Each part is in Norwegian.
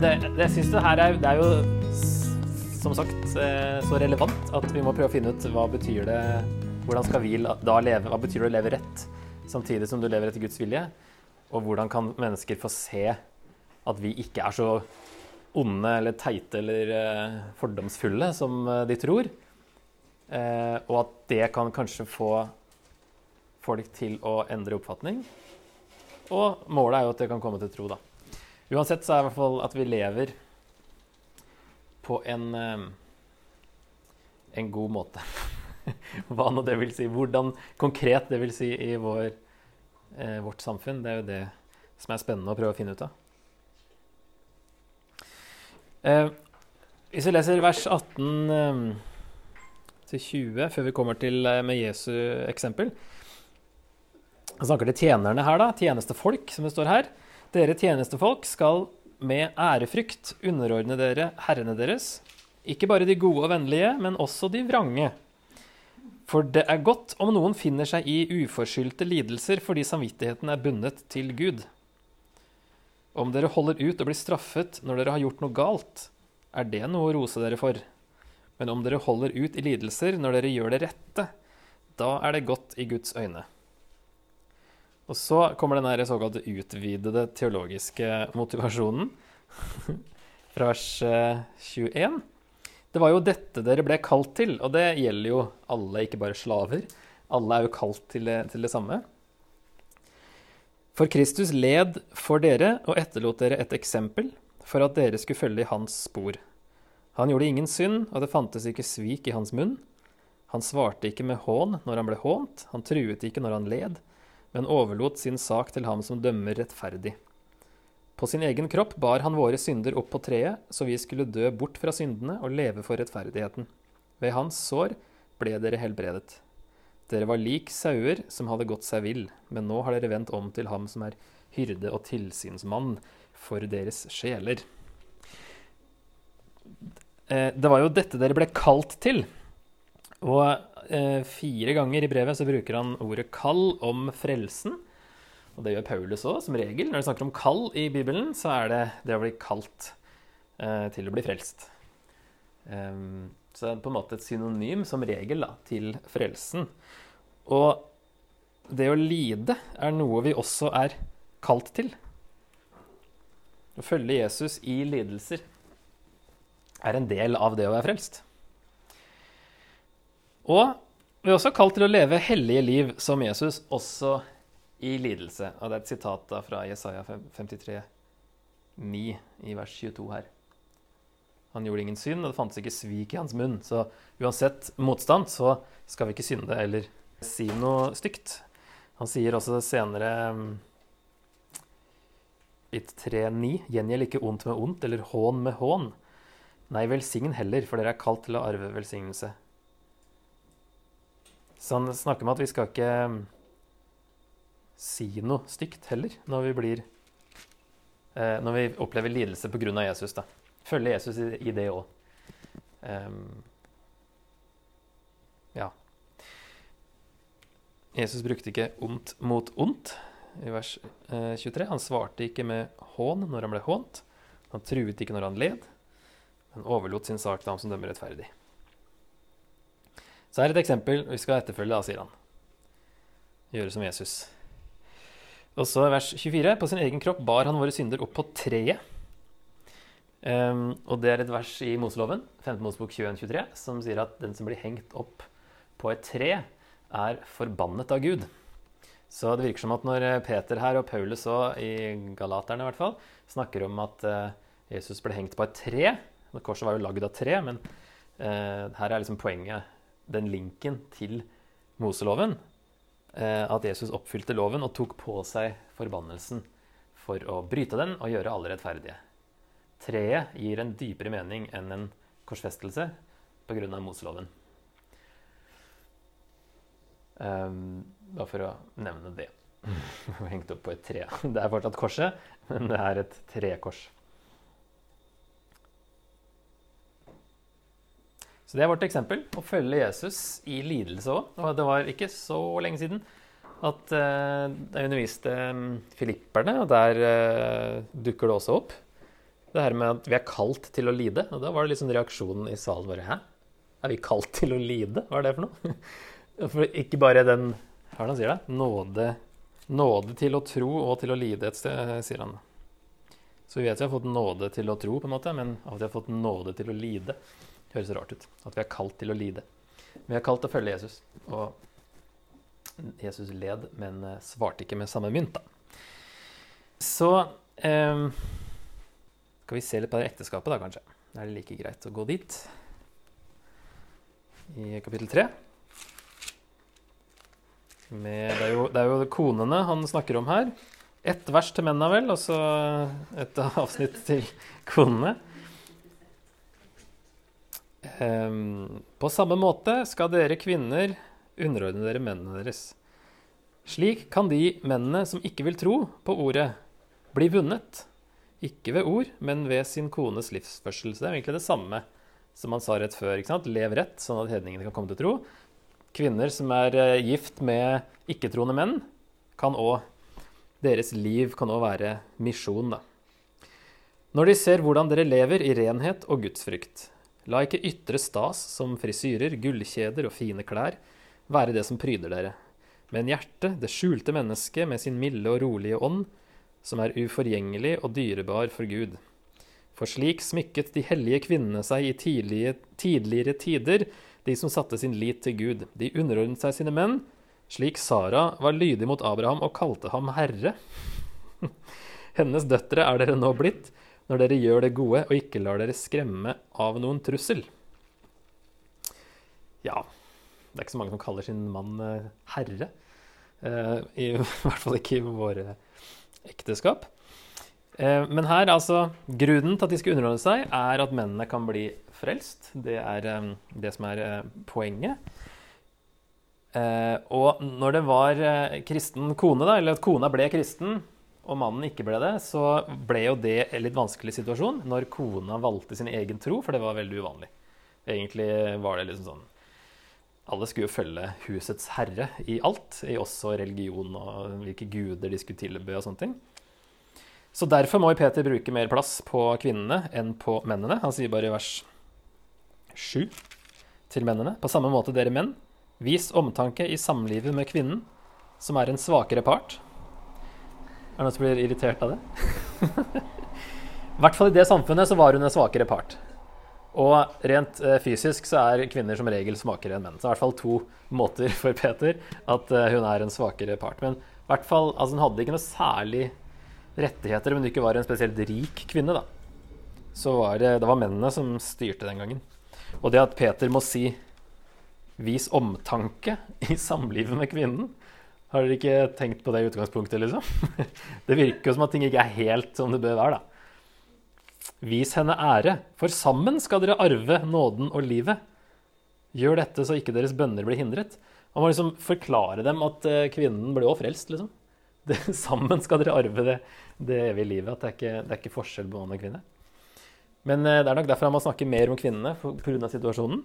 Men det, det jeg synes det her er, det er jo som sagt eh, så relevant at vi må prøve å finne ut hva betyr det Hvordan skal vi da leve? Hva betyr det å leve rett samtidig som du lever etter Guds vilje? Og hvordan kan mennesker få se at vi ikke er så onde eller teite eller eh, fordomsfulle som eh, de tror? Og at det kan kanskje få folk til å endre oppfatning. Og målet er jo at det kan komme til tro, da. Uansett så er det i hvert fall at vi lever på en, eh, en god måte. Hva nå det vil si. Hvordan konkret det vil si i vår, eh, vårt samfunn. Det er jo det som er spennende å prøve å finne ut av. Eh, hvis vi leser vers 18 eh, til 20, før vi kommer til eh, med Jesu eksempel, Han snakker til tjenerne her, da. Tjenestefolk, som det står her. Dere tjenestefolk skal med ærefrykt underordne dere herrene deres, ikke bare de gode og vennlige, men også de vrange. For det er godt om noen finner seg i uforskyldte lidelser fordi samvittigheten er bundet til Gud. Om dere holder ut og blir straffet når dere har gjort noe galt, er det noe å rose dere for. Men om dere holder ut i lidelser når dere gjør det rette, da er det godt i Guds øyne. Og så kommer den her såkalte utvidede teologiske motivasjonen fra vers eh, 21. Det var jo dette dere ble kalt til, og det gjelder jo alle, ikke bare slaver. Alle er jo kalt til det, til det samme. For Kristus led for dere og etterlot dere et eksempel for at dere skulle følge i hans spor. Han gjorde ingen synd, og det fantes ikke svik i hans munn. Han svarte ikke med hån når han ble hånt, han truet ikke når han led, men overlot sin sak til ham som dømmer rettferdig. På sin egen kropp bar han våre synder opp på treet, så vi skulle dø bort fra syndene og leve for rettferdigheten. Ved hans sår ble dere helbredet. Dere var lik sauer som hadde gått seg vill, men nå har dere vendt om til ham som er hyrde og tilsynsmann for deres sjeler. Eh, Det var jo dette dere ble kalt til. Og eh, fire ganger i brevet så bruker han ordet 'kall' om frelsen. Og det gjør Paulus òg, som regel. Når det snakker om kall i Bibelen, så er det det å bli kalt eh, til å bli frelst. Um, så det er på en måte et synonym, som regel, da, til frelsen. Og det å lide er noe vi også er kalt til. Å følge Jesus i lidelser er en del av det å være frelst. Og vi er også kalt til å leve hellige liv som Jesus, også i lidelse. Og det er et sitat da fra Jesaja 53, 9 i vers 22 her. Han gjorde ingen synd, og det fantes ikke svik i hans munn. Så uansett motstand, så skal vi ikke synde eller si noe stygt. Han sier også senere mm, i 3.9.: Gjengjeld ikke ondt med ondt eller hån med hån. Nei, velsign heller, for dere er kalt til å arve velsignelse. Så han snakker om at vi skal ikke mm, si noe stygt heller når vi blir eh, Når vi opplever lidelse pga. Jesus. da. Følge Jesus i, i det òg. ja. Jesus brukte ikke ondt mot ondt i vers eh, 23. Han svarte ikke med hån når han ble hånt. Han truet ikke når han led, men overlot sin sak til ham som dømmer rettferdig. Så her er et eksempel vi skal etterfølge, da, sier han. Gjøre som Jesus. Og så vers 24. På sin egen kropp bar han våre synder opp på treet. Um, og det er et vers i Moseloven, 15 Mosebok 21-23, som sier at den som blir hengt opp på et tre, er forbannet av Gud. Så det virker som at når Peter her og Paulus òg, i Galaterne i hvert fall, snakker om at uh, Jesus ble hengt på et tre Korset var jo lagd av tre, men uh, her er liksom poenget, den linken til Moseloven. Eh, at Jesus oppfylte loven og tok på seg forbannelsen for å bryte den og gjøre alle rettferdige. Treet gir en dypere mening enn en korsfestelse pga. Moseloven. Um, bare for å nevne det. Hengt opp på et tre. Det er fortsatt korset, men det er et trekors. Så det er vårt eksempel. Å følge Jesus i lidelse òg. Og det var ikke så lenge siden at jeg underviste um, filipperne, og der uh, dukker det også opp Det her med at vi er kalt til å lide. Og da var det sånn reaksjonen i salen bare Hæ? Er vi kalt til å lide? Hva er det for noe? For ikke bare den Hva er det han sier, da? Nåde, nåde til å tro og til å lide et sted, sier han. Så vi vet vi har fått nåde til å tro, på en måte, men av at vi har fått nåde til å lide, høres rart ut. At vi er kalt til å lide. Vi er kalt til å følge Jesus. Og Jesus led, men eh, svarte ikke med samme mynt, da. Så eh, skal vi se litt på det ekteskapet, da, kanskje. Da er det like greit å gå dit. I kapittel tre. Med, det, er jo, det er jo konene han snakker om her. Ett vers til mennene, vel, og så et avsnitt til konene. Um, på samme måte skal dere kvinner underordne dere mennene deres. Slik kan de mennene som ikke vil tro på ordet, bli vunnet. Ikke ved ord, men ved sin kones livsførsel. Så det er egentlig det samme som han sa rett før. ikke sant? Lev rett, sånn at hedningene kan komme til tro. Kvinner som er eh, gift med ikke-troende menn, kan òg deres liv kan òg være misjon, da. Når de ser hvordan dere lever i renhet og gudsfrykt, la ikke ytre stas som frisyrer, gullkjeder og fine klær være det som pryder dere, men hjertet, det skjulte mennesket med sin milde og rolige ånd, som er uforgjengelig og dyrebar for Gud. For slik smykket de hellige kvinnene seg i tidlige, tidligere tider, de som satte sin lit til Gud. De underordnet seg sine menn, slik Sara var lydig mot Abraham og kalte ham herre. Hennes døtre er dere nå blitt, når dere gjør det gode og ikke lar dere skremme av noen trussel. Ja, det er ikke så mange som kaller sin mann eh, herre. Eh, I hvert fall ikke i våre ekteskap. Eh, men her, altså Grunnen til at de skal underholde seg, er at mennene kan bli frelst. Det er det som er poenget. Og når det var kristen kone, da, eller at kona ble kristen, og mannen ikke ble det, så ble jo det en litt vanskelig situasjon når kona valgte sin egen tro, for det var veldig uvanlig. Egentlig var det liksom sånn Alle skulle jo følge husets herre i alt, i også religion og hvilke guder de skulle tilbe og sånne ting. Så derfor må Peter bruke mer plass på kvinnene enn på mennene. Han sier bare i vers 7 til mennene. På samme måte dere menn, Vis omtanke i samlivet med kvinnen, som er en svakere part. Er det noen som blir irritert av det? I hvert fall i det samfunnet så var hun en svakere part. Og rent eh, fysisk så er kvinner som regel svakere enn menn. Så i hvert fall to måter for Peter at eh, hun er en svakere part. Men i hvert fall, altså hun hadde ikke noe særlig rettigheter, men hun ikke var en spesielt rik kvinne. da. Så var det, det var mennene som styrte den gangen. Og det at Peter må si Vis omtanke i samlivet med kvinnen. Har dere ikke tenkt på det i utgangspunktet, liksom? Det virker jo som at ting ikke er helt som det bør være, da. Vis henne ære, for sammen skal dere arve nåden og livet. Gjør dette så ikke deres bønner blir hindret. Man må liksom forklare dem at eh, kvinnen ble òg frelst, liksom. Det, sammen skal dere arve det, det evige livet. At det er, ikke, det er ikke forskjell på mann og kvinne. Men eh, det er nok derfor han må snakke mer om kvinnene pga. situasjonen.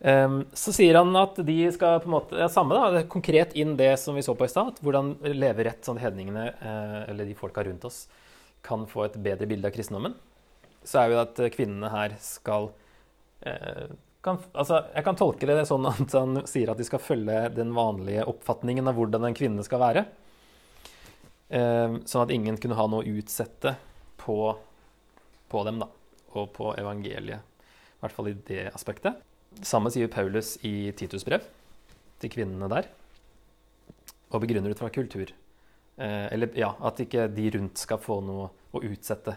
Um, så sier han at de skal på en måte ja, samme da, konkret inn det som vi så på i stad. Hvordan leve rett sånn hedningene, eh, eller de folka rundt oss, kan få et bedre bilde av kristendommen. Så er jo at kvinnene her skal eh, kan, altså, Jeg kan tolke det sånn at han sier at de skal følge den vanlige oppfatningen av hvordan en kvinne skal være. Eh, sånn at ingen kunne ha noe å utsette på, på dem, da. Og på evangeliet. I hvert fall i det aspektet. Samme sier Paulus i Titus brev til kvinnene der. Og begrunner ut fra kultur. Eh, eller ja, at ikke de rundt skal få noe å utsette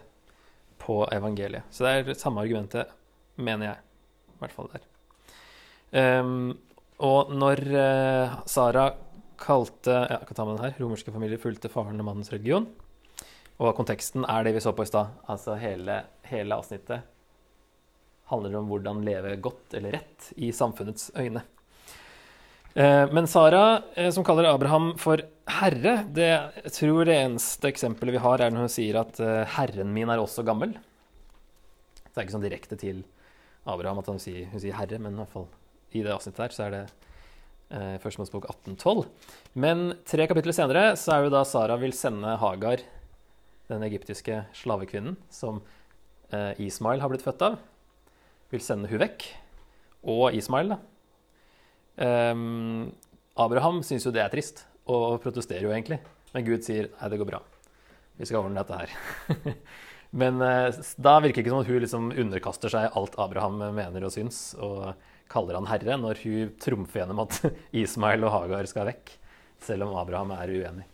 på evangeliet. Så det er samme argumentet, mener jeg. I hvert fall der. Um, og når uh, Sara kalte ja, jeg kan ta med den her, romerske familier fulgte faren og mannens religion, og konteksten er det vi så på i stad, altså hele, hele avsnittet handler om hvordan leve godt eller rett i samfunnets øyne. Eh, men Sara, eh, som kaller Abraham for herre, det jeg tror det eneste eksempelet vi har, er når hun sier at eh, 'herren min er også gammel'. Det er ikke sånn direkte til Abraham at hun sier, hun sier 'herre', men i hvert fall i det avsnittet her så er det eh, Første Mosebok 1812. Men tre kapitler senere så er jo da Sara vil sende Hagar, den egyptiske slavekvinnen som eh, Ismail har blitt født av, vil sende hun vekk. Og Ismail, da. Um, Abraham syns jo det er trist, og protesterer jo egentlig. Men Gud sier nei, det går bra. Vi skal ordne dette her. Men eh, da virker det ikke som at hun liksom underkaster seg alt Abraham mener og syns, og kaller han herre når hun trumfer gjennom at Ismail og Hagar skal vekk, selv om Abraham er uenig.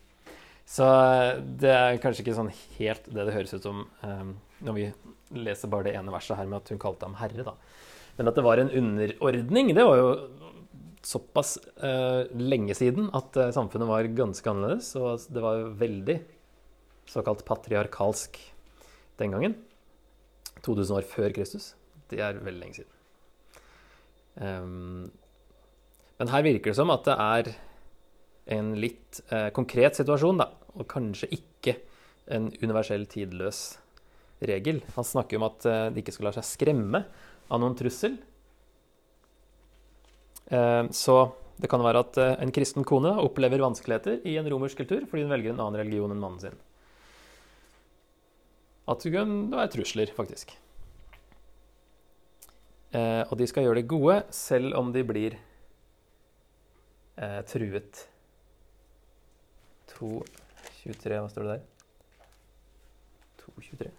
Så eh, det er kanskje ikke sånn helt det det høres ut som um, når vi leser bare det ene verset her med at hun kalte ham herre. da. Men at det var en underordning, det var jo såpass uh, lenge siden at uh, samfunnet var ganske annerledes. Og det var veldig såkalt patriarkalsk den gangen. 2000 år før Kristus. Det er veldig lenge siden. Um, men her virker det som at det er en litt uh, konkret situasjon, da. Og kanskje ikke en universell tidløs regel. Han snakker om at de ikke skal la seg skremme av noen trussel, Eh, så det kan være at eh, en kristen kone opplever vanskeligheter i en romersk kultur fordi hun velger en annen religion enn mannen sin. At det være trusler, faktisk. Eh, og de skal gjøre det gode selv om de blir eh, truet. 2.23, hva står det der? 2.23.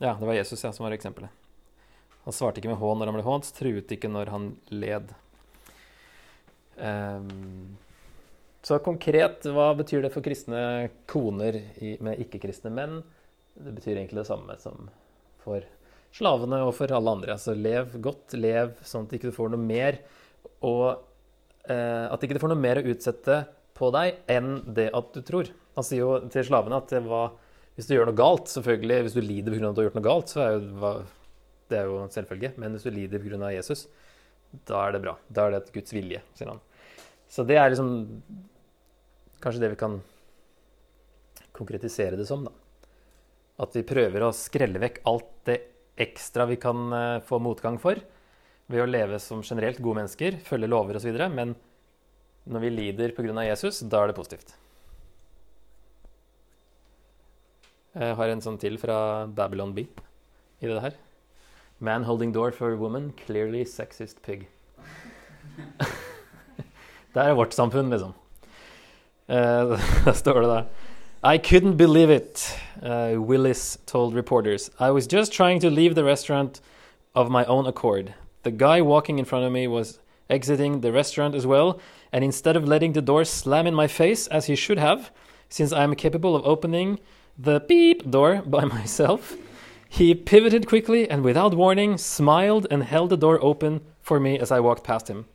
Ja, det var Jesus ja, som var eksempelet. Han svarte ikke med hån når han ble hånt, truet ikke når han led. Um, så konkret, hva betyr det for kristne koner i, med ikke-kristne menn? Det betyr egentlig det samme som for slavene og for alle andre. Altså lev godt, lev sånn at ikke du får noe mer, og eh, at ikke du får noe mer å utsette på deg enn det at du tror. Han sier jo til slavene at det var, hvis du gjør noe galt, selvfølgelig, hvis du lider pga. at du har gjort noe galt, så er jo det er jo en selvfølge. Men hvis du lider pga. Jesus, da er det bra. Da er det et Guds vilje, sier han. Så det er liksom kanskje det vi kan konkretisere det som, da. At vi prøver å skrelle vekk alt det ekstra vi kan uh, få motgang for ved å leve som generelt gode mennesker, følge lover osv. Men når vi lider pga. Jesus, da er det positivt. Jeg har en sånn til fra Babylon B i det her. Man holding door for a woman, clearly sexist pig. det er vårt samfunn, liksom. Uh, da står det der. I couldn't believe it, uh, Willis told reporters. I was just trying to leave the restaurant of my own accord. The guy walking in front of me was exiting the restaurant as well, and instead of letting the door slam in my face as he should have, since I am capable of opening the beep door by myself, He pivoted quickly and without warning smiled and held the door open for me as I walked past him.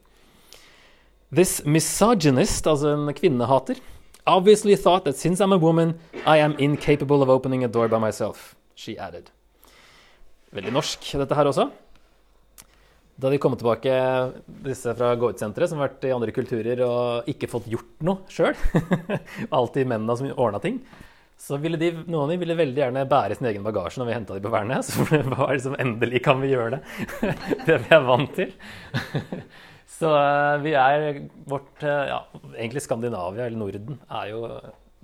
This misogynist, altså en kvinnehater, obviously thought that since I'm a woman, I am incapable of opening a door by myself, she added. Veldig norsk, dette her også. Da de kom tilbake, disse fra Gå ut-senteret, som har vært i andre kulturer og ikke fått gjort noe sjøl Alltid mennene som ordna ting. Så ville de, noen av dem ville veldig gjerne bære sin egen bagasje når vi henta dem på Værnes. For det var liksom Endelig kan vi gjøre det. det vi er vant til. Så uh, vi er vårt uh, Ja, egentlig Skandinavia, eller Norden, er jo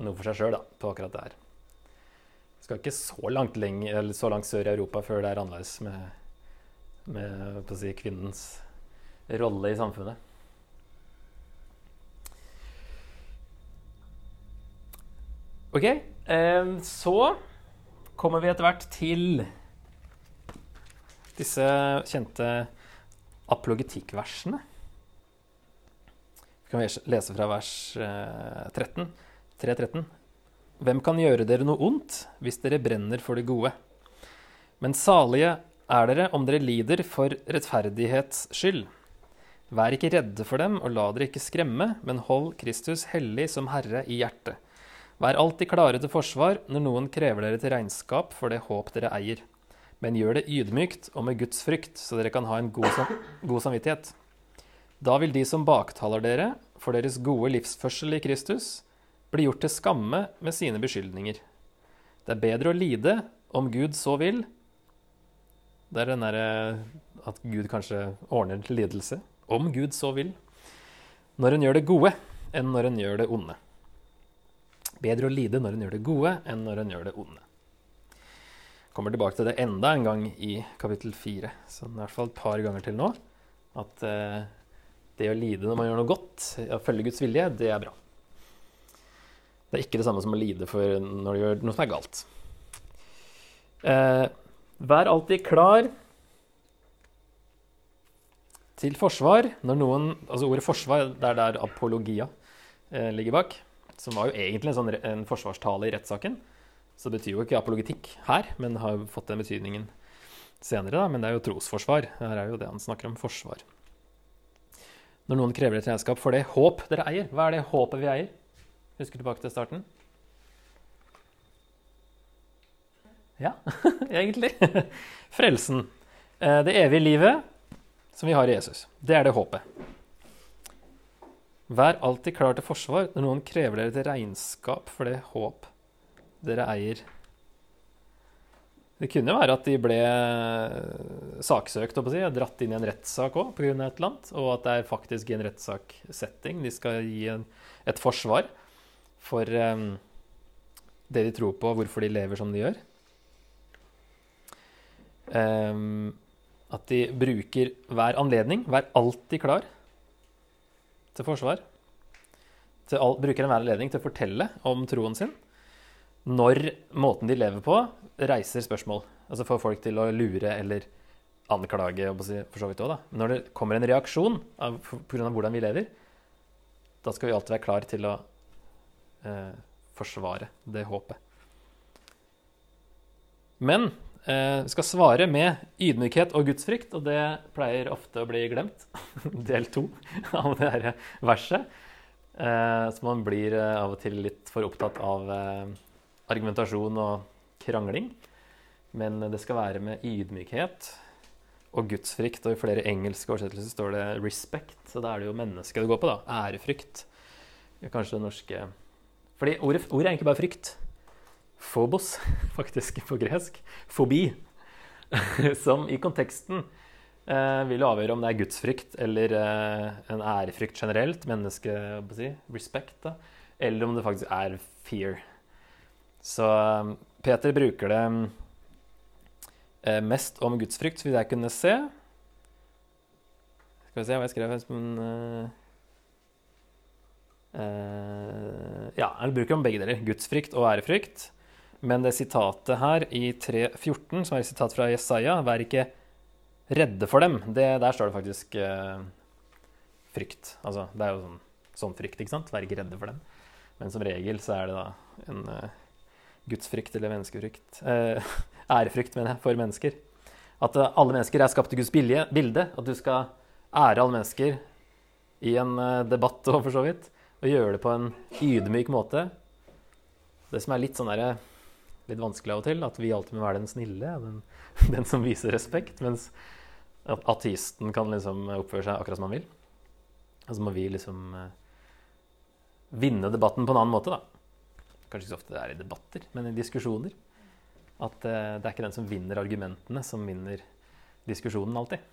noe for seg sjøl på akkurat det her. Vi skal ikke så langt, lenge, eller så langt sør i Europa før det er annerledes med, med si, kvinnens rolle i samfunnet. Ok, så kommer vi etter hvert til disse kjente apologetikkversene. Vi kan lese fra vers 13. Eh, 3.13. Hvem kan gjøre dere noe ondt hvis dere brenner for det gode? Men salige er dere om dere lider for rettferdighets skyld. Vær ikke redde for dem, og la dere ikke skremme, men hold Kristus hellig som Herre i hjertet. Vær alltid klare til forsvar når noen krever dere til regnskap for det håp dere eier. Men gjør det ydmykt og med Guds frykt, så dere kan ha en god, sam god samvittighet. Da vil de som baktaler dere for deres gode livsførsel i Kristus, bli gjort til skamme med sine beskyldninger. Det er bedre å lide om Gud så vil. Det er den derre at Gud kanskje ordner til lidelse. Om Gud så vil. Når en gjør det gode, enn når en gjør det onde. Bedre å lide når en gjør det gode, enn når en gjør det onde. Kommer tilbake til det enda en gang i kapittel fire. Så i hvert fall et par ganger til nå. At eh, det å lide når man gjør noe godt, å følge Guds vilje, det er bra. Det er ikke det samme som å lide for når du gjør noe som er galt. Eh, vær alltid klar til forsvar når noen Altså ordet forsvar, det er der apologia eh, ligger bak. Som var jo egentlig en, sånn, en forsvarstale i rettssaken. Så det betyr jo ikke apologetikk her, men har fått den betydningen senere. da, Men det er jo trosforsvar. Her er jo det han snakker om. Forsvar. Når noen krever et regnskap for det håp dere eier, hva er det håpet vi eier? Husker tilbake til starten? Ja, egentlig. Frelsen. Eh, det evige livet som vi har i Jesus. Det er det håpet. Vær alltid klar til forsvar når noen krever dere til regnskap for det håp dere eier. Det kunne være at de ble saksøkt og dratt inn i en rettssak òg pga. et eller annet, og at det er faktisk i en rettssaksetting de skal gi en, et forsvar for um, det de tror på, og hvorfor de lever som de gjør. Um, at de bruker hver anledning, vær alltid klar til forsvar. Til all, bruker enhver anledning til å fortelle om troen sin når måten de lever på, reiser spørsmål. Altså får folk til å lure eller anklage, for så vidt òg, da. Når det kommer en reaksjon pga. hvordan vi lever, da skal vi alltid være klar til å eh, forsvare det håpet. Men skal svare med ydmykhet og gudsfrykt, og det pleier ofte å bli glemt. Del to av det her verset. Eh, så man blir eh, av og til litt for opptatt av eh, argumentasjon og krangling. Men det skal være med ydmykhet og gudsfrykt. Og i flere engelske oversettelser står det 'respect', så da er det jo mennesket det går på. da, Ærefrykt. Kanskje det norske Fordi ordet, ordet er egentlig bare frykt. Phobos, faktisk på gresk. Fobi. Som i konteksten eh, vil avgjøre om det er gudsfrykt eller eh, en ærefrykt generelt, menneske, si, respect, da, eller om det faktisk er fear. Så eh, Peter bruker det eh, mest om gudsfrykt, vil jeg kunne se. Skal vi se hva jeg skrev men, uh, uh, Ja, han bruker om begge deler. Gudsfrykt og ærefrykt. Men det sitatet her i 3.14, som er et sitat fra Jesaja, 'Vær ikke redde for dem', det, der står det faktisk eh, frykt. Altså, det er jo sånn, sånn, frykt, ikke sant? Vær ikke redde for dem. Men som regel så er det da en eh, gudsfrykt eller menneskefrykt eh, Ærefrykt, mener jeg, for mennesker. At eh, alle mennesker er skapt i Guds bilde. At du skal ære alle mennesker i en eh, debatt og for så vidt. Og gjøre det på en ydmyk måte. Det som er litt sånn derre litt vanskelig av og til. At vi alltid må være den snille, den, den som viser respekt. Mens ateisten kan liksom oppføre seg akkurat som han vil. Og så må vi liksom uh, vinne debatten på en annen måte, da. Kanskje ikke så ofte det er i debatter, men i diskusjoner. At uh, det er ikke den som vinner argumentene, som vinner diskusjonen alltid.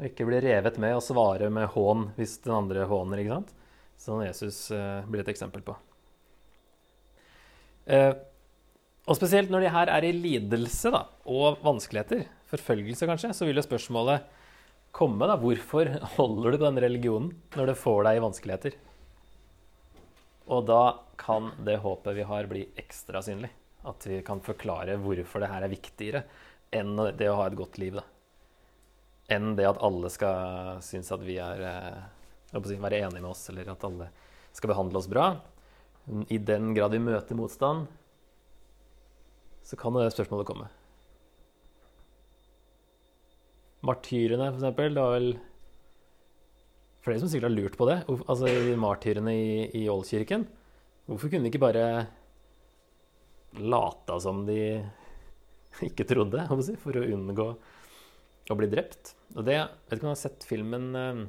Og ikke bli revet med og svare med hån hvis den andre håner, ikke sant. Som Jesus uh, blir et eksempel på. Eh, og spesielt når de her er i lidelse da, og vanskeligheter, forfølgelse kanskje, så vil jo spørsmålet komme. da, Hvorfor holder du på den religionen når det får deg i vanskeligheter? Og da kan det håpet vi har, bli ekstra synlig. At vi kan forklare hvorfor det her er viktigere enn det å ha et godt liv. da. Enn det at alle skal synes at vi er eh, si, være enige med oss, eller at alle skal behandle oss bra. I den grad vi møter motstand, så kan det spørsmålet komme. Martyrene, eksempel, det var vel flere som sikkert har lurt på det. Altså martyrene i, i Ålkirken. Hvorfor kunne de ikke bare lata som de ikke trodde, for å unngå å bli drept? Og det, vet ikke om du har sett filmen um,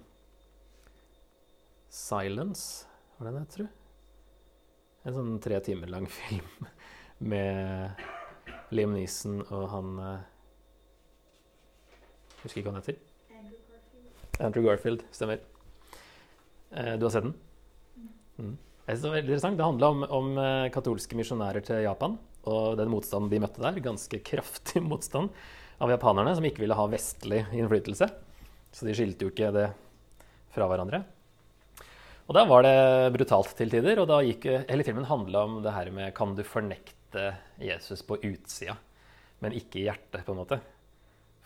'Silence'? Var det den jeg tror? En sånn tre timer lang film med Liam Neeson og han uh, Husker ikke hva han heter. Andrew Garfield. Andrew Garfield, Stemmer. Uh, du har sett den? Mm. Det var veldig interessant. Det handla om, om eh, katolske misjonærer til Japan og den motstanden de møtte der. Ganske kraftig motstand av japanerne, som ikke ville ha vestlig innflytelse. Så de skilte jo ikke det fra hverandre. Og da var det brutalt til tider, og da gikk hele filmen handla om det her med Kan du fornekte Jesus på utsida, men ikke i hjertet, på en måte?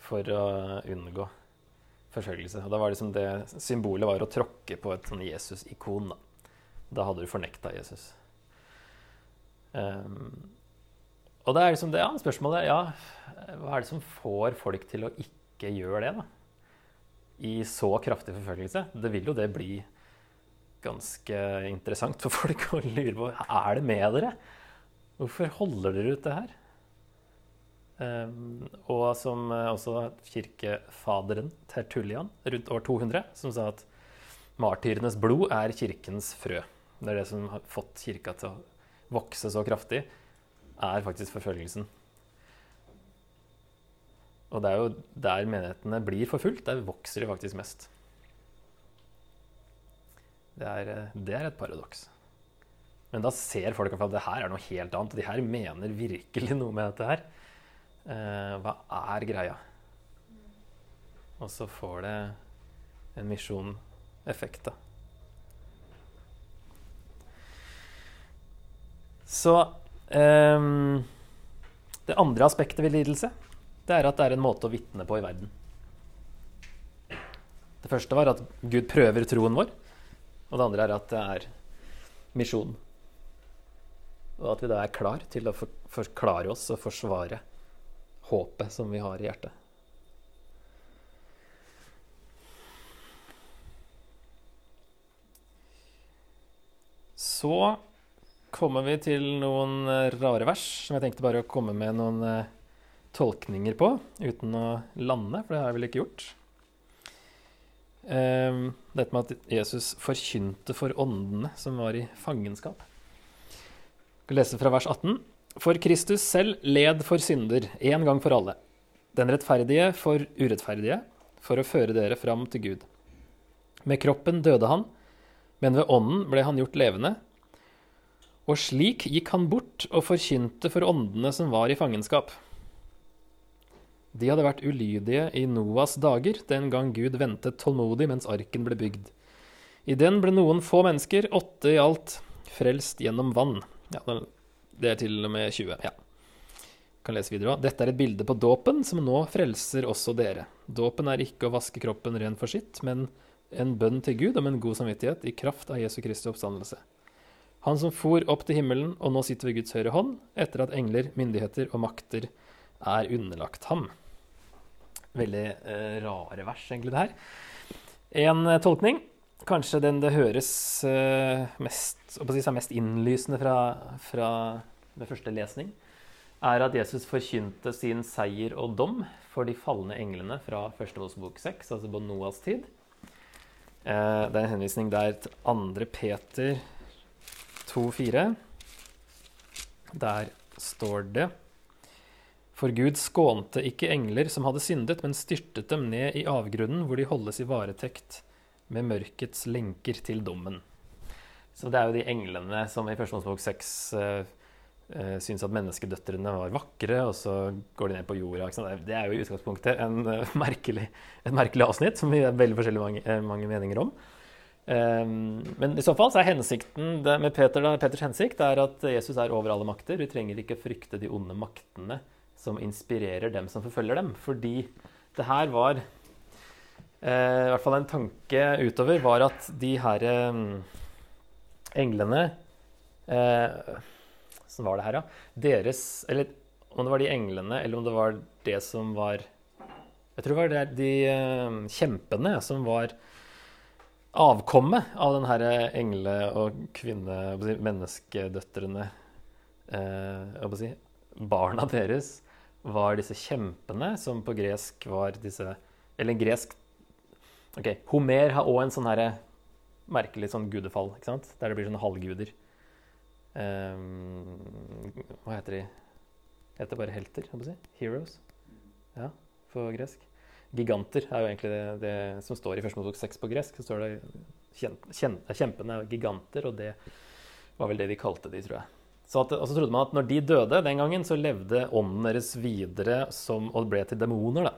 For å unngå forfølgelse. Og da var liksom det Symbolet var å tråkke på et sånn Jesus-ikon. Da. da hadde du fornekta Jesus. Um, og det er liksom det, ja, spørsmålet ja, hva er det som får folk til å ikke gjøre det, da? I så kraftig forfølgelse? Det vil jo det bli ganske interessant for folk å lure på. Er det med dere? Hvorfor holder dere ut det her? Um, og som uh, også kirkefaderen Tertullian rundt år 200, som sa at martyrenes blod er kirkens frø. Det er det som har fått kirka til å vokse så kraftig, er faktisk forfølgelsen. Og det er jo der menighetene blir forfulgt, der vokser de faktisk mest. Det er, uh, det er et paradoks. Men da ser folk at det her er noe helt annet. Og de her mener virkelig noe med dette her. Eh, hva er greia? Og så får det en misjoneffekt, da. Så eh, Det andre aspektet ved lidelse det er at det er en måte å vitne på i verden. Det første var at Gud prøver troen vår. Og det andre er at det er misjon. Og at vi da er klar til å forklare oss og forsvare håpet som vi har i hjertet. Så kommer vi til noen rare vers som jeg tenkte bare å komme med noen eh, tolkninger på uten å lande, for det har jeg vel ikke gjort. Um, dette med at Jesus forkynte for åndene som var i fangenskap. Vi skal lese fra vers 18. For Kristus selv led for synder, én gang for alle. Den rettferdige for urettferdige, for å føre dere fram til Gud. Med kroppen døde han, men ved ånden ble han gjort levende. Og slik gikk han bort og forkynte for åndene som var i fangenskap. De hadde vært ulydige i Noas dager, den gang Gud ventet tålmodig mens arken ble bygd. I den ble noen få mennesker, åtte i alt, frelst gjennom vann. Ja, det er til og med 20. ja. Kan lese videre også. Dette er et bilde på dåpen, som nå frelser også dere. Dåpen er ikke å vaske kroppen ren for sitt, men en bønn til Gud om en god samvittighet i kraft av Jesu Kristi oppstandelse. Han som for opp til himmelen og nå sitter ved Guds høyre hånd, etter at engler, myndigheter og makter er underlagt ham. Veldig eh, rare vers, egentlig, det her. En eh, tolkning kanskje den det høres uh, mest, si, mest, innlysende fra, fra med første lesning, er at Jesus forkynte sin seier og dom for de falne englene fra første Mosebok 6, altså på Noas tid. Uh, det er en henvisning der til 2. Peter 2,4. Der står det For Gud skånte ikke engler som hadde syndet, men styrtet dem ned i avgrunnen, hvor de holdes i varetekt med mørkets lenker til dommen. Så det er jo de englene som i Første Mosebok 6 uh, uh, syns at menneskedøtrene var vakre, og så går de ned på jorda. Det er jo i utgangspunktet en, uh, merkelig, et merkelig avsnitt som vi har veldig forskjellige mange, mange meninger om. Um, men i så fall så er hensikten med Peter, da, Peters hensikt er at Jesus er over alle makter. Vi trenger ikke frykte de onde maktene som inspirerer dem som forfølger dem. Fordi det her var eh, i hvert fall en tanke utover, var at de her eh, englene eh, Sånn var det her, ja. Deres Eller om det var de englene, eller om det var det som var Jeg tror det var det, de eh, kjempene som var avkommet av den her engle- og kvinne... Menneskedøtrene. Eh, barna deres var disse kjempene, som på gresk var disse Eller gresk Ok, Homer har òg en sånn her merkelig sånn gudefall, ikke sant? der det blir sånne halvguder. Um, hva heter de? Heter bare helter? Si? Heroes? Ja, på gresk. Giganter er jo egentlig det, det som står i første Mosebok 6 på gresk. Så står det Kjempene er giganter, og det var vel det de kalte de, tror jeg. Så at, og så trodde man at når de døde den gangen, så levde ånden deres videre som, og ble til demoner. da.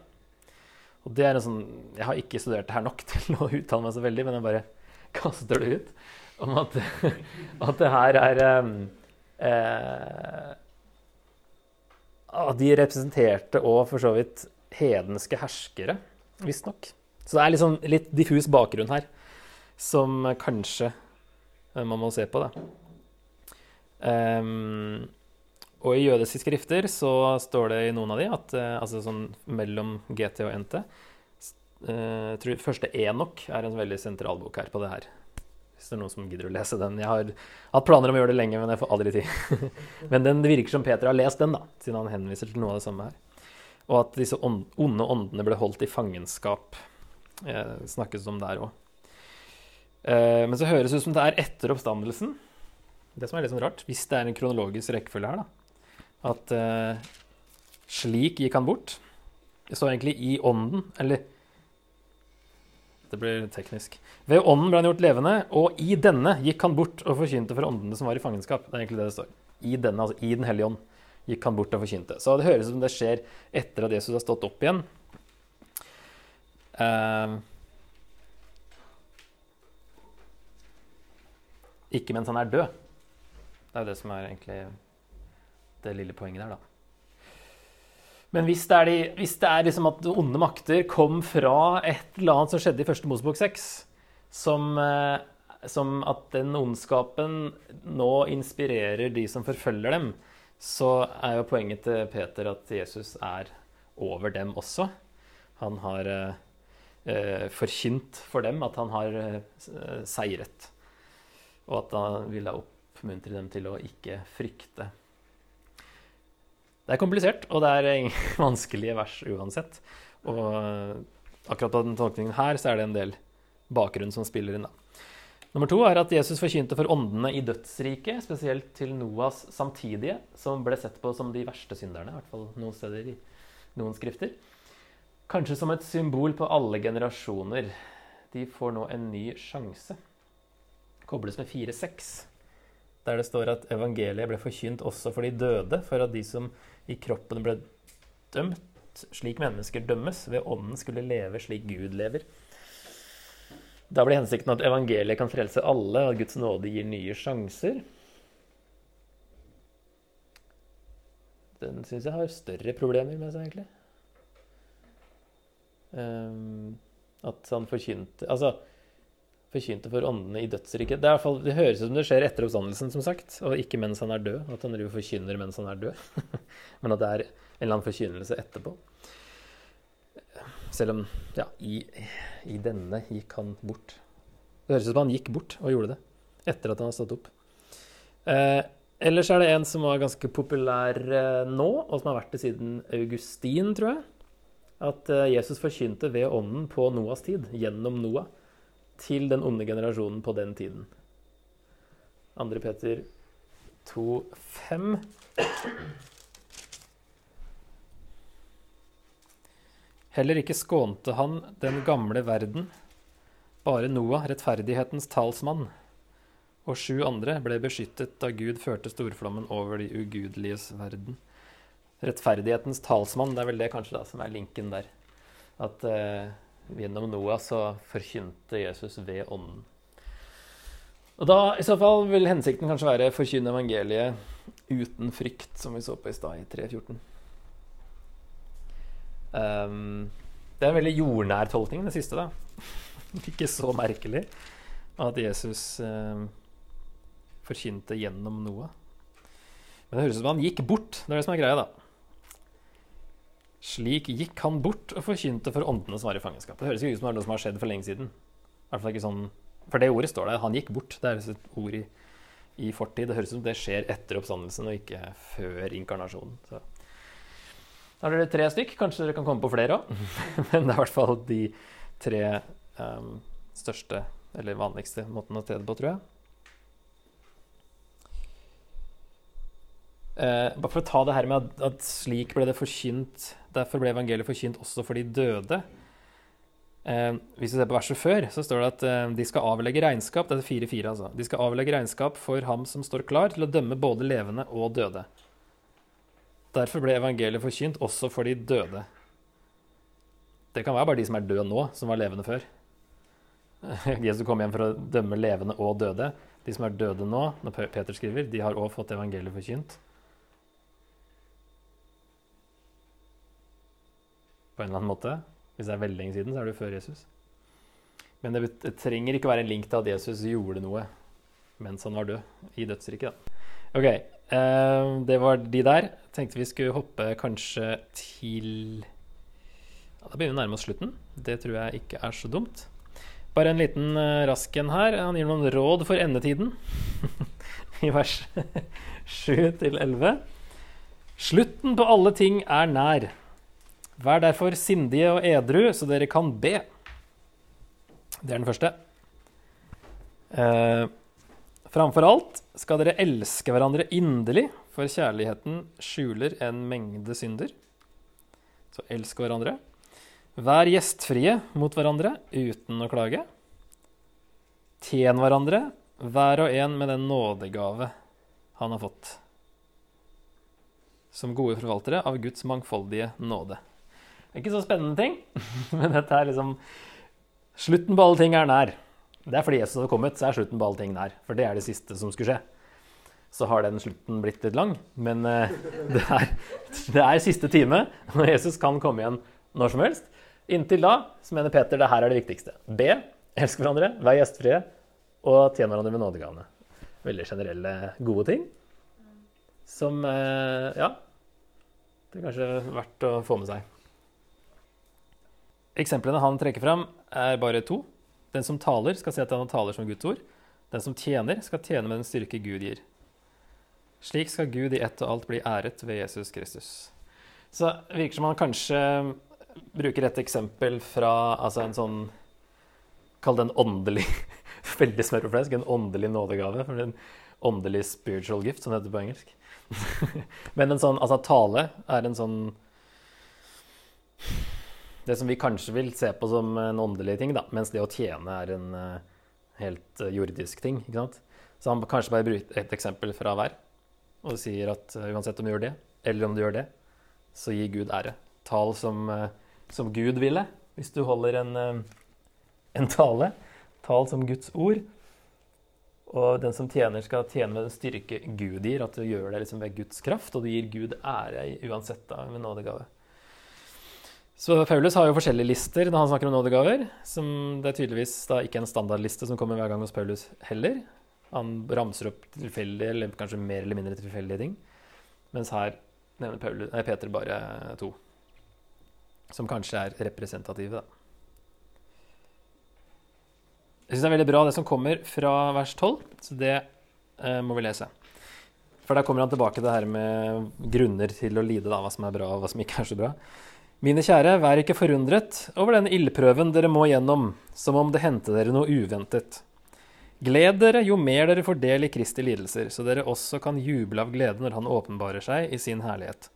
Og det er en sånn, Jeg har ikke studert det her nok til å uttale meg så veldig, men jeg bare kaster det ut. Om at, at det her er um, eh, de representerte og for så vidt hedenske herskere, visstnok. Så det er liksom litt diffus bakgrunn her, som kanskje man må se på. da. Um, og i jødiske skrifter så står det i noen av de at uh, altså sånn mellom GT og NT uh, tror Første Enok er en veldig sentral bok her på det her. Hvis det er noen som gidder å lese den. Jeg har hatt planer om å gjøre det lenge, men jeg får aldri tid. men den, det virker som Peter har lest den, da, siden han henviser til noe av det samme her. Og at disse onde åndene ble holdt i fangenskap. Eh, snakkes om der òg. Eh, men så høres det ut som det er etter oppstandelsen det som er litt sånn rart, hvis det er en kronologisk rekkefølge her, da, at uh, slik gikk han bort. Det står egentlig i ånden, eller Det blir teknisk. Ved ånden ble han gjort levende, og i denne gikk han bort og forkynte for åndene som var i fangenskap. Det er egentlig det det står. I denne, altså i Den hellige ånd, gikk han bort og forkynte. Så det høres ut som det skjer etter at Jesus har stått opp igjen. Uh, ikke mens han er død. Det er jo det som er egentlig det lille poenget der, da. Men hvis det er, de, hvis det er liksom at onde makter kom fra et eller annet som skjedde i første Mosebok 6, som, eh, som, at den ondskapen nå inspirerer de som forfølger dem, så er jo poenget til Peter at Jesus er over dem også. Han har eh, eh forkynt for dem at han har eh, seiret, og at han vil ha opp oppmuntre dem til å ikke frykte. Det er komplisert, og det er vanskelige vers uansett. Og akkurat på den tolkningen her så er det en del bakgrunn som spiller inn. da. Nummer to er at Jesus forkynte for åndene i dødsriket, spesielt til Noas samtidige, som ble sett på som de verste synderne, i hvert fall noen steder i noen skrifter. Kanskje som et symbol på alle generasjoner. De får nå en ny sjanse. Kobles med 4-6 der det står at evangeliet ble forkynt også for de døde, for at de som i kroppen ble dømt, slik mennesker dømmes, ved ånden skulle leve slik Gud lever. Da blir hensikten at evangeliet kan frelse alle, at Guds nåde gir nye sjanser. Den syns jeg har større problemer med seg, egentlig. Um, at han forkynte Altså forkynte for åndene i dødsriket. Det, fall, det, høres ut som det skjer etter oppstandelsen, som sagt, og ikke mens han er død. At han driver forkynner mens han er død. Men at det er en eller annen forkynnelse etterpå. Selv om ja, i, i, denne gikk han bort. Det høres ut som han gikk bort og gjorde det etter at han har stått opp. Eh, ellers er det en som var ganske populær eh, nå, og som har vært det siden Augustin, tror jeg. At eh, Jesus forkynte ved ånden på Noas tid, gjennom Noah til den onde generasjonen på den tiden. 2. Peter 2, 5. Heller ikke skånte han den gamle verden, bare Noah, rettferdighetens talsmann, og sju andre ble beskyttet da Gud førte storflommen over de ugudeliges verden. Rettferdighetens talsmann, det er vel det kanskje da som er linken der. At eh, Gjennom Noah så forkynte Jesus ved ånden. Og da i så fall vil hensikten kanskje være forkynne evangeliet uten frykt, som vi så på i stad i 3.14. Um, ehm, det er en veldig jordnær tolkning, det siste. da. Ikke så merkelig at Jesus um, forkynte gjennom Noah. Men det høres ut som han gikk bort. Det er det som er greia, da. Slik gikk han bort og forkynte for åndene som var i fangenskap. Det høres jo ut som det er noe som har skjedd for lenge siden. Sånn, For det ordet står der. Han gikk bort. Det er et ord i, i fortid. Det høres ut som det skjer etter oppstandelsen og ikke før inkarnasjonen. Så. Da er det tre stykk. Kanskje dere kan komme på flere òg. Men det er i hvert fall de tre um, største, eller vanligste, måtene å se det på, tror jeg. Uh, bare for å ta det her med at, at, slik ble det forkynt Derfor ble evangeliet forkynt også for de døde. Eh, hvis vi ser på verset før, så står det at eh, de skal avlegge regnskap. Det er 4-4, altså. De skal avlegge regnskap for ham som står klar til å dømme både levende og døde. Derfor ble evangeliet forkynt også for de døde. Det kan være bare de som er døde nå, som var levende før. Jesus kom hjem for å dømme levende og døde. De som er døde nå, når Peter skriver, de har òg fått evangeliet forkynt. På en eller annen måte. Hvis det er veldig lenge siden, så er det jo før Jesus. Men det, trenger ikke være en link til at Jesus gjorde noe mens han var død i dødsriket. Ok, eh, det var de der. Tenkte vi skulle hoppe kanskje til ja, Da begynner vi å nærme oss slutten. Det tror jeg ikke er så dumt. Bare en liten uh, rask en her. Han gir noen råd for endetiden. I vers 7 til 11. Slutten på alle ting er nær. Vær derfor sindige og edru, så dere kan be. Det er den første. Eh, framfor alt skal dere elske hverandre inderlig, for kjærligheten skjuler en mengde synder. Så elsk hverandre. Vær gjestfrie mot hverandre uten å klage. Tjen hverandre, hver og en med den nådegave han har fått. Som gode forvaltere av Guds mangfoldige nåde. Det er ikke så spennende ting, men dette er liksom Slutten på alle ting er nær. Det er fordi Jesus hadde kommet, så er slutten på alle ting nær. For det er det siste som skulle skje. Så har den slutten blitt litt lang, men uh, det, er, det, er, siste time når Jesus kan komme igjen når som helst. Inntil da så mener Peter det her er det viktigste. Be, elsk hverandre, vær gjestfrie og tjen hverandre med nådegavene. Veldig generelle, gode ting som uh, Ja, det er kanskje verdt å få med seg. Eksemplene han trekker fram, er bare to. Den som taler, skal se at han taler som Guds ord. Den som tjener, skal tjene med den styrke Gud gir. Slik skal Gud i ett og alt bli æret ved Jesus Kristus. Så det virker som han kanskje bruker et eksempel fra altså en sånn Kall det en åndelig Veldig smør på flesk. En åndelig nådegave. For en åndelig spiritual gift, som det heter på engelsk. Men en sånn, altså tale er en sånn det som vi kanskje vil se på som en åndelig ting, da, mens det å tjene er en uh, helt uh, jordisk ting. ikke sant? Så han kanskje bare bruker et eksempel fra hver og sier at uh, uansett om du gjør det, eller om du gjør det, så gir Gud ære. Tal som, som Gud ville, hvis du holder en, en tale. Tal som Guds ord. Og den som tjener, skal tjene med den styrke Gud gir. At du gjør det liksom ved Guds kraft, og du gir Gud ære uansett da, med nådegave. Så Paulus har jo forskjellige lister når han snakker om nådegaver. som Det er tydeligvis da ikke en standardliste som kommer hver gang hos Paulus heller. Han ramser opp tilfeldige, eller kanskje mer eller mindre tilfeldige ting. Mens her nevner Paulus, nei, Peter bare to. Som kanskje er representative, da. Jeg syns det er veldig bra det som kommer fra vers 12, så det eh, må vi lese. For der kommer han tilbake til det her med grunner til å lide, da, hva som er bra og hva som ikke er så bra. Mine kjære, vær ikke forundret over den ildprøven dere må gjennom, som om det hendte dere noe uventet. Gled dere jo mer dere får del i Kristi lidelser, så dere også kan juble av glede når Han åpenbarer seg i sin herlighet.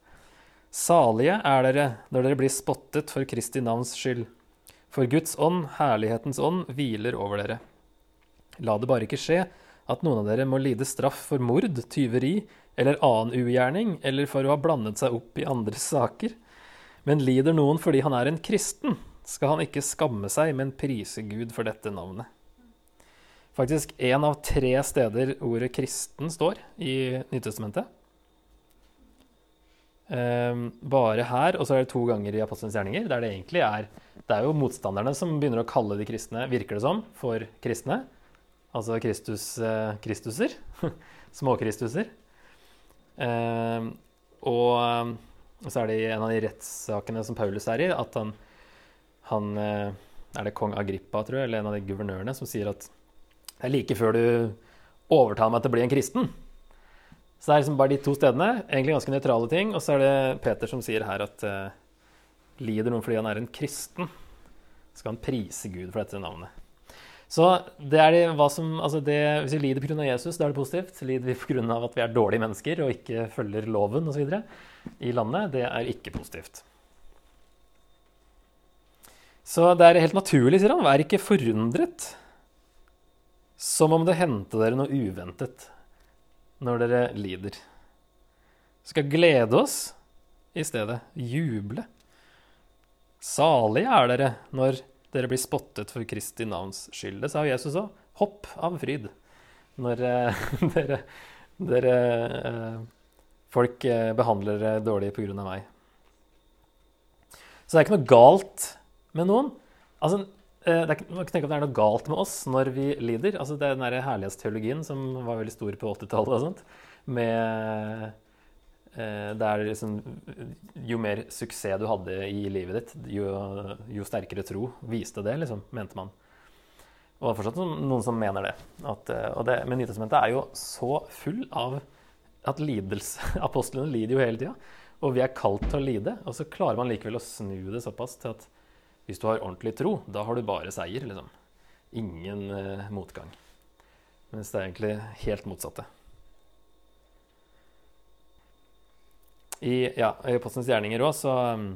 Salige er dere når dere blir spottet for Kristi navns skyld. For Guds ånd, herlighetens ånd, hviler over dere. La det bare ikke skje at noen av dere må lide straff for mord, tyveri eller annen ugjerning, eller for å ha blandet seg opp i andres saker. Men lider noen fordi han er en kristen, skal han ikke skamme seg, men prise Gud for dette navnet. Faktisk én av tre steder ordet 'kristen' står i Nytestamentet. Um, bare her, og så er det to ganger i Apostelens gjerninger, der det egentlig er Det er jo motstanderne som begynner å kalle de kristne, virker det som, for kristne. Altså Kristus, eh, Kristuser. Småkristuser. Um, og og så er det i en av de rettssakene som Paulus er i, at han, han eh, Er det kong Agrippa, tror jeg, eller en av de guvernørene, som sier at det er like før du overtar meg til å bli en kristen. Så det er liksom bare de to stedene. Egentlig ganske nøytrale ting. Og så er det Peter som sier her at uh, lider noen fordi han er en kristen, skal han prise Gud for dette navnet. Så det er det, hva som, altså det, Hvis vi lider pga. Jesus, da er det positivt. Lider vi pga. at vi er dårlige mennesker og ikke følger loven osv. i landet, det er ikke positivt. Så det er helt naturlig, sier han. Vær ikke forundret. Som om det hendte dere noe uventet når dere lider. Vi skal glede oss i stedet. Juble. Salige er dere når dere blir spottet for Kristi navns skyld. Det sa Jesus òg. Hopp av fryd når eh, dere, dere eh, Folk eh, behandler dere dårlig pga. meg. Så det er ikke noe galt med noen. Altså, eh, det er, man kan tenke at det er noe galt med oss når vi lider. Altså, det er den herlighetsteologien som var veldig stor på 80-tallet og sånt. Med eh, er liksom, Jo mer suksess du hadde i livet ditt, jo, jo sterkere tro viste det, liksom, mente man. Og det er fortsatt noen som mener det. At, eh, det men Nytestamentet er jo så full av at lidelse Apostlene lider jo hele tida. Og vi er kalt til å lide. Og så klarer man likevel å snu det såpass til at hvis du har ordentlig tro, da har du bare seier. liksom. Ingen eh, motgang. Mens det er egentlig helt motsatte. I ja, Apostelens gjerninger òg, så um,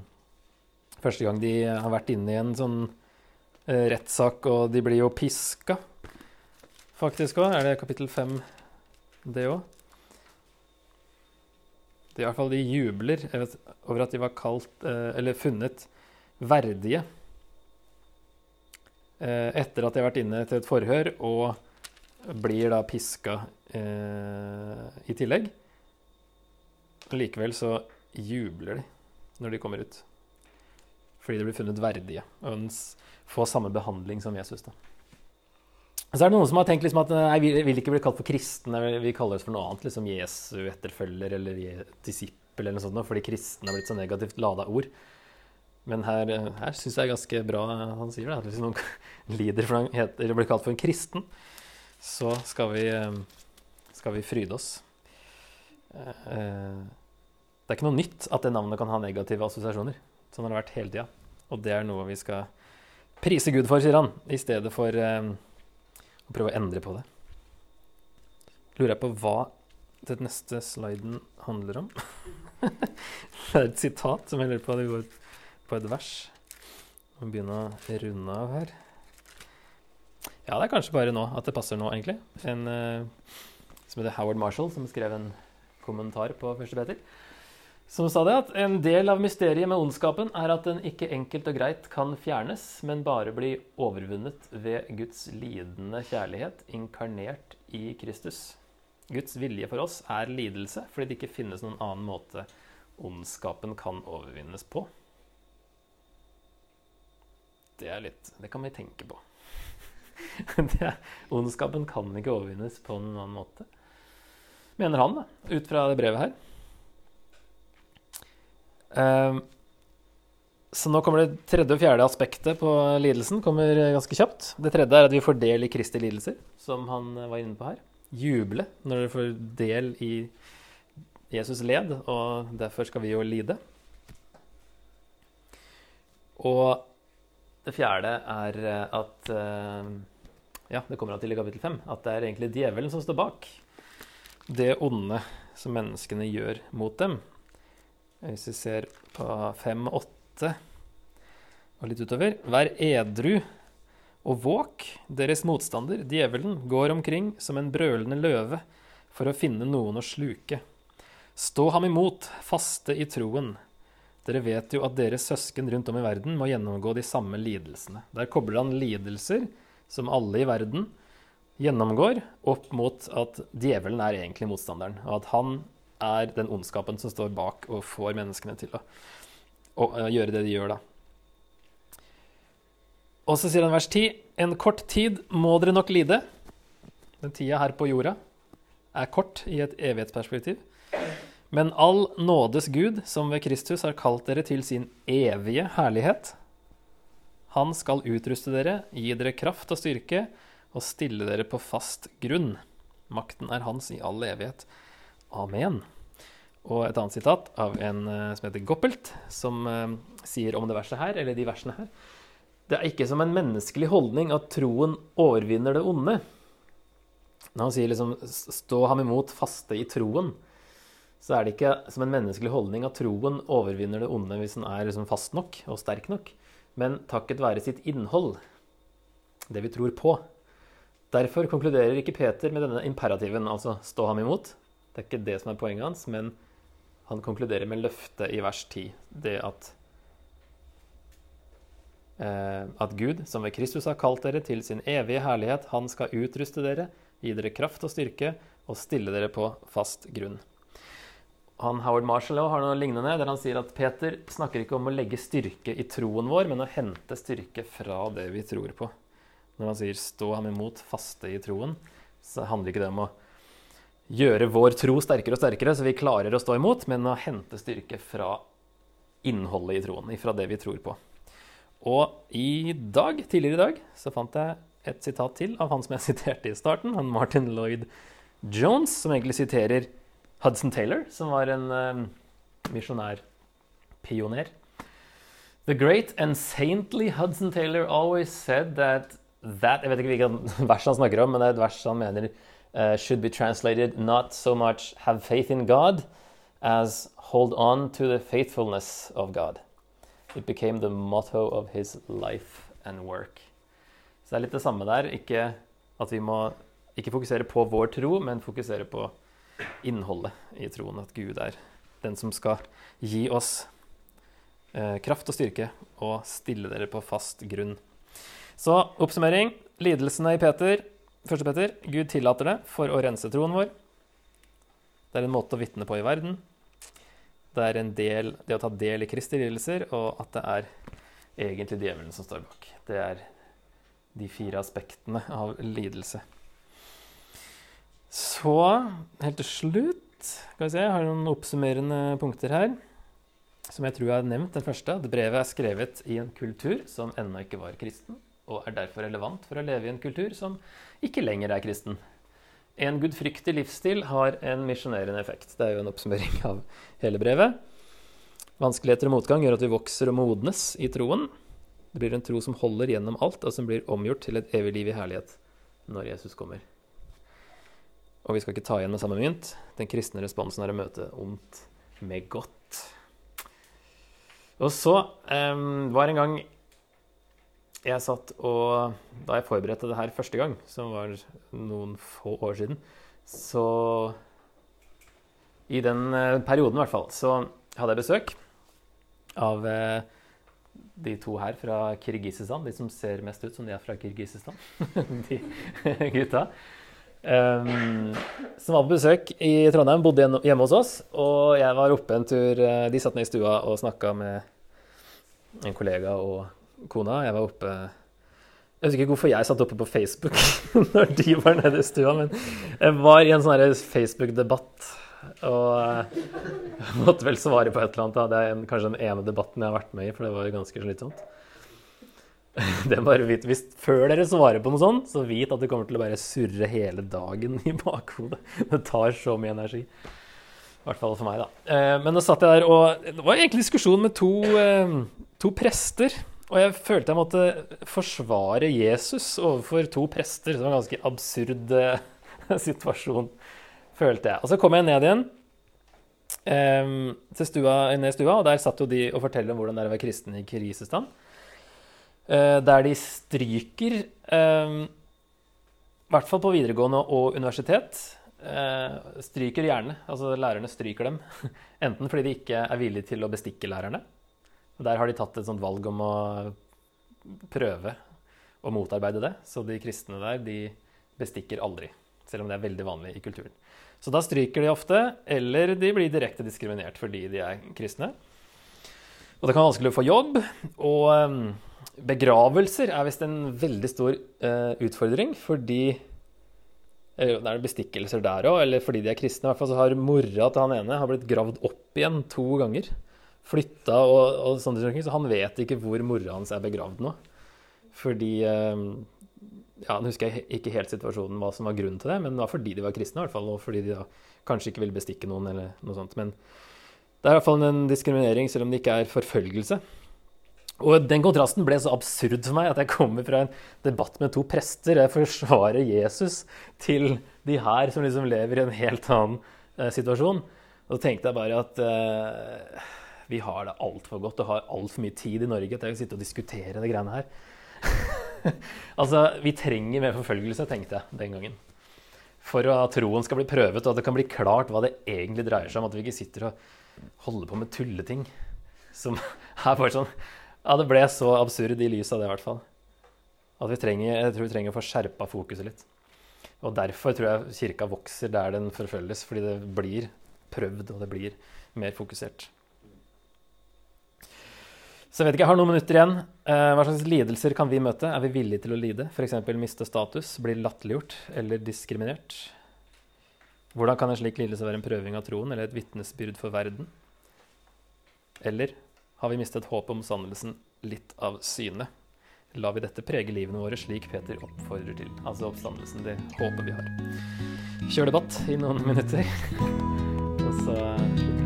Første gang de har vært inne i en sånn uh, rettssak, og de blir jo piska, faktisk òg. Er det kapittel fem, det òg? I hvert fall de jubler over at de var kalt, uh, eller funnet verdige uh, etter at de har vært inne til et forhør, og blir da piska i tillegg. Likevel så jubler de når de kommer ut. Fordi de blir funnet verdige og får samme behandling som Jesus. da. Så er det noen som har tenkt liksom at nei, vi vil ikke bli kalt for kristne, vi kaller oss for noe annet. liksom Jesu etterfølger eller disippel eller noe sånt, fordi kristne har blitt så negativt lada ord. Men her, her syns jeg er ganske bra han sier det. At hvis noen lider for heter, eller blir kalt for en kristen, så skal vi, skal vi fryde oss. Eh, det er ikke noe nytt at det navnet kan ha negative assosiasjoner. Sånn har det vært hele tida. Og det er noe vi skal prise Gud for, sier han, i stedet for eh, å prøve å endre på det. Lurer jeg på hva den neste sliden handler om. det er et sitat som jeg lurer på det går på et vers. Må begynne å runde av her. Ja, det er kanskje bare nå at det passer nå, egentlig. En uh, som heter Howard Marshall, som skrev en kommentar på første Peter. Som sa det at en del av mysteriet med ondskapen er at den ikke enkelt og greit kan fjernes, men bare bli overvunnet ved Guds lidende kjærlighet inkarnert i Kristus. Guds vilje for oss er lidelse, fordi det ikke finnes noen annen måte ondskapen kan overvinnes på. Det er litt Det kan vi tenke på. Det, ondskapen kan ikke overvinnes på noen annen måte mener han, ut fra det brevet her. Um, så nå kommer det tredje og fjerde aspektet på lidelsen. kommer ganske kjapt. Det tredje er at vi får del i Kristi lidelser, som han var inne på her. Juble når dere får del i Jesus led, og derfor skal vi jo lide. Og det fjerde er at Ja, det kommer han til i kapittel fem. At det er egentlig djevelen som står bak det onde som menneskene gjør mot dem. Hvis vi ser på 5-8 og litt utover Vær edru og våk. Deres motstander, djevelen, går omkring som en brølende løve for å finne noen å sluke. Stå ham imot, faste i troen. Dere vet jo at deres søsken rundt om i verden må gjennomgå de samme lidelsene. Der kobler han lidelser, som alle i verden, gjennomgår opp mot at djevelen er egentlig motstanderen, og at han er den ondskapen som står bak og får menneskene til å, å, å gjøre det de gjør, da. Og så sier han vers 10.: En kort tid må dere nok lide. Den tida her på jorda er kort i et evighetsperspektiv. Men all nådes Gud, som ved Kristus har kalt dere til sin evige herlighet, han skal utruste dere, gi dere kraft og styrke, og stille dere på fast grunn. Makten er hans i all evighet. Amen. Og et annet sitat av en uh, som heter Goppelt, som uh, sier om det verset her, eller de versene her Det er ikke som en menneskelig holdning at troen overvinner det onde. Når han sier liksom 'stå ham imot faste i troen', så er det ikke som en menneskelig holdning at troen overvinner det onde hvis den er liksom fast nok og sterk nok. men takket være sitt innhold, det vi tror på. Derfor konkluderer ikke Peter med denne imperativen, altså stå ham imot. Det er ikke det som er poenget hans, men han konkluderer med løftet i vers 10. Det at, eh, at Gud, som ved Kristus har kalt dere til sin evige herlighet, han skal utruste dere, gi dere kraft og styrke og stille dere på fast grunn. Han, Howard Marshall har noe lignende, der han sier at Peter snakker ikke om å legge styrke i troen vår, men å hente styrke fra det vi tror på. Når han sier 'stå ham imot, faste i troen', så handler ikke det om å gjøre vår tro sterkere og sterkere, så vi klarer å stå imot, men å hente styrke fra innholdet i troen, fra det vi tror på. Og i dag, tidligere i dag så fant jeg et sitat til av han som jeg siterte i starten, han Martin Lloyd Jones, som egentlig siterer Hudson Taylor, som var en uh, misjonærpioner. The great and saintly Hudson Taylor always said that that Jeg vet ikke hvilket vers han snakker om, men det er et vers han mener uh, should be translated not so much have faith in God as hold on to the faithfulness of God. It became the motto of his life and work. Så det er litt det samme der. Ikke at vi må ikke fokusere på vår tro, men fokusere på innholdet i troen. At Gud er den som skal gi oss eh, kraft og styrke og stille dere på fast grunn. Så oppsummering. Lidelsene i Peter. Første Peter. Gud tillater det for å rense troen vår. Det er en måte å vitne på i verden. Det er del, det å ta del i Kristi lidelser, og at det er egentlig djevelen som står bak. Det er de fire aspektene av lidelse. Så helt til slutt skal vi se, jeg har noen oppsummerende punkter her. Som jeg tror jeg har nevnt. Den første. At brevet er skrevet i en kultur som ennå ikke var kristen, og er derfor relevant for å leve i en kultur som ikke lenger er kristen. En gudfryktig livsstil har en misjonerende effekt. Det er jo en oppsummering av hele brevet. Vanskeligheter og motgang gjør at vi vokser og modnes i troen. Det blir en tro som holder gjennom alt, og som blir omgjort til et evig liv i herlighet når Jesus kommer. Og vi skal ikke ta igjen med samme mynt. Den kristne responsen er å møte ondt med godt. Og så um, var en gang jeg satt og Da jeg forberedte det her første gang, som var noen få år siden, så I den uh, perioden, i hvert fall, så hadde jeg besøk av uh, de to her fra Kirgisistan. De som ser mest ut som de er fra Kirgisistan. de gutta. Um, som var på besøk i Trondheim, bodde hjemme hos oss. Og jeg var oppe en tur eh, De satt ned i stua og snakka med en kollega og kona. Jeg var oppe Jeg vet ikke hvorfor jeg satt oppe på Facebook når de var nede i stua, men jeg var i en sånn Facebook-debatt. Og jeg eh, måtte vel svare på et eller annet. Da. Det er en, kanskje den ene debatten jeg har vært med i, for det var ganske slitsomt. Det er bare vit, hvis Før dere svarer på noe sånt, så vit at det kommer til å bare surre hele dagen i bakhodet. Det tar så mye energi. I hvert fall for meg, da. Eh, men nå satt jeg der, og det var egentlig diskusjon med to, eh, to prester. Og jeg følte jeg måtte forsvare Jesus overfor to prester. Det var en ganske absurd eh, situasjon, følte jeg. Og så kom jeg ned igjen til stua, ned i stua, og der satt jo de og fortalte om hvordan det er å være kristen i krisestand. Eh, der de stryker, eh, i hvert fall på videregående og universitet, eh, stryker gjerne. Altså lærerne stryker dem. Enten fordi de ikke er villige til å bestikke lærerne. Der har de tatt et sånt valg om å prøve å motarbeide det. Så de kristne der, de bestikker aldri. Selv om det er veldig vanlig i kulturen. Så da stryker de ofte, eller de blir direkte diskriminert fordi de er kristne. Og det kan være vanskelig å få jobb. Og Begravelser er visst en veldig stor uh, utfordring fordi Det er bestikkelser der òg, eller fordi de er kristne. I hvert fall så har mora til han ene har blitt gravd opp igjen to ganger. Flytta og, og sånne ting. Så han vet ikke hvor mora hans er begravd nå. Fordi uh, ja, Nå husker jeg ikke helt situasjonen hva som var grunnen til det, men det var fordi de var kristne, i hvert fall, og fordi de da kanskje ikke ville bestikke noen, eller noe sånt. Men det er i hvert fall en diskriminering, selv om det ikke er forfølgelse. Og den kontrasten ble så absurd for meg at jeg kommer fra en debatt med to prester. Jeg forsvarer Jesus til de her som liksom lever i en helt annen eh, situasjon. Og så tenkte jeg bare at eh, Vi har det altfor godt og har altfor mye tid i Norge til å sitte og diskutere det greiene her. altså, vi trenger mer forfølgelse, tenkte jeg den gangen. For at troen skal bli prøvet, og at det kan bli klart hva det egentlig dreier seg om. At vi ikke sitter og holder på med tulleting som er bare sånn Ja, det ble så absurd i lys av det, i hvert fall. At vi trenger, jeg tror vi trenger å få skjerpa fokuset litt. Og derfor tror jeg kirka vokser der den forfølges, fordi det blir prøvd, og det blir mer fokusert. Så jeg vet ikke, jeg har noen minutter igjen. Eh, hva slags lidelser kan vi møte? Er vi villige til å lide? F.eks. miste status, bli latterliggjort eller diskriminert? Hvordan kan en slik lidelse være en prøving av troen eller et vitnesbyrd for verden? Eller har vi mistet håpet om sannelsen litt av syne? Lar vi dette prege livene våre slik Peter oppfordrer til? Altså oppstandelsen, det håpet vi har. Kjør debatt i noen minutter, og så slutter vi.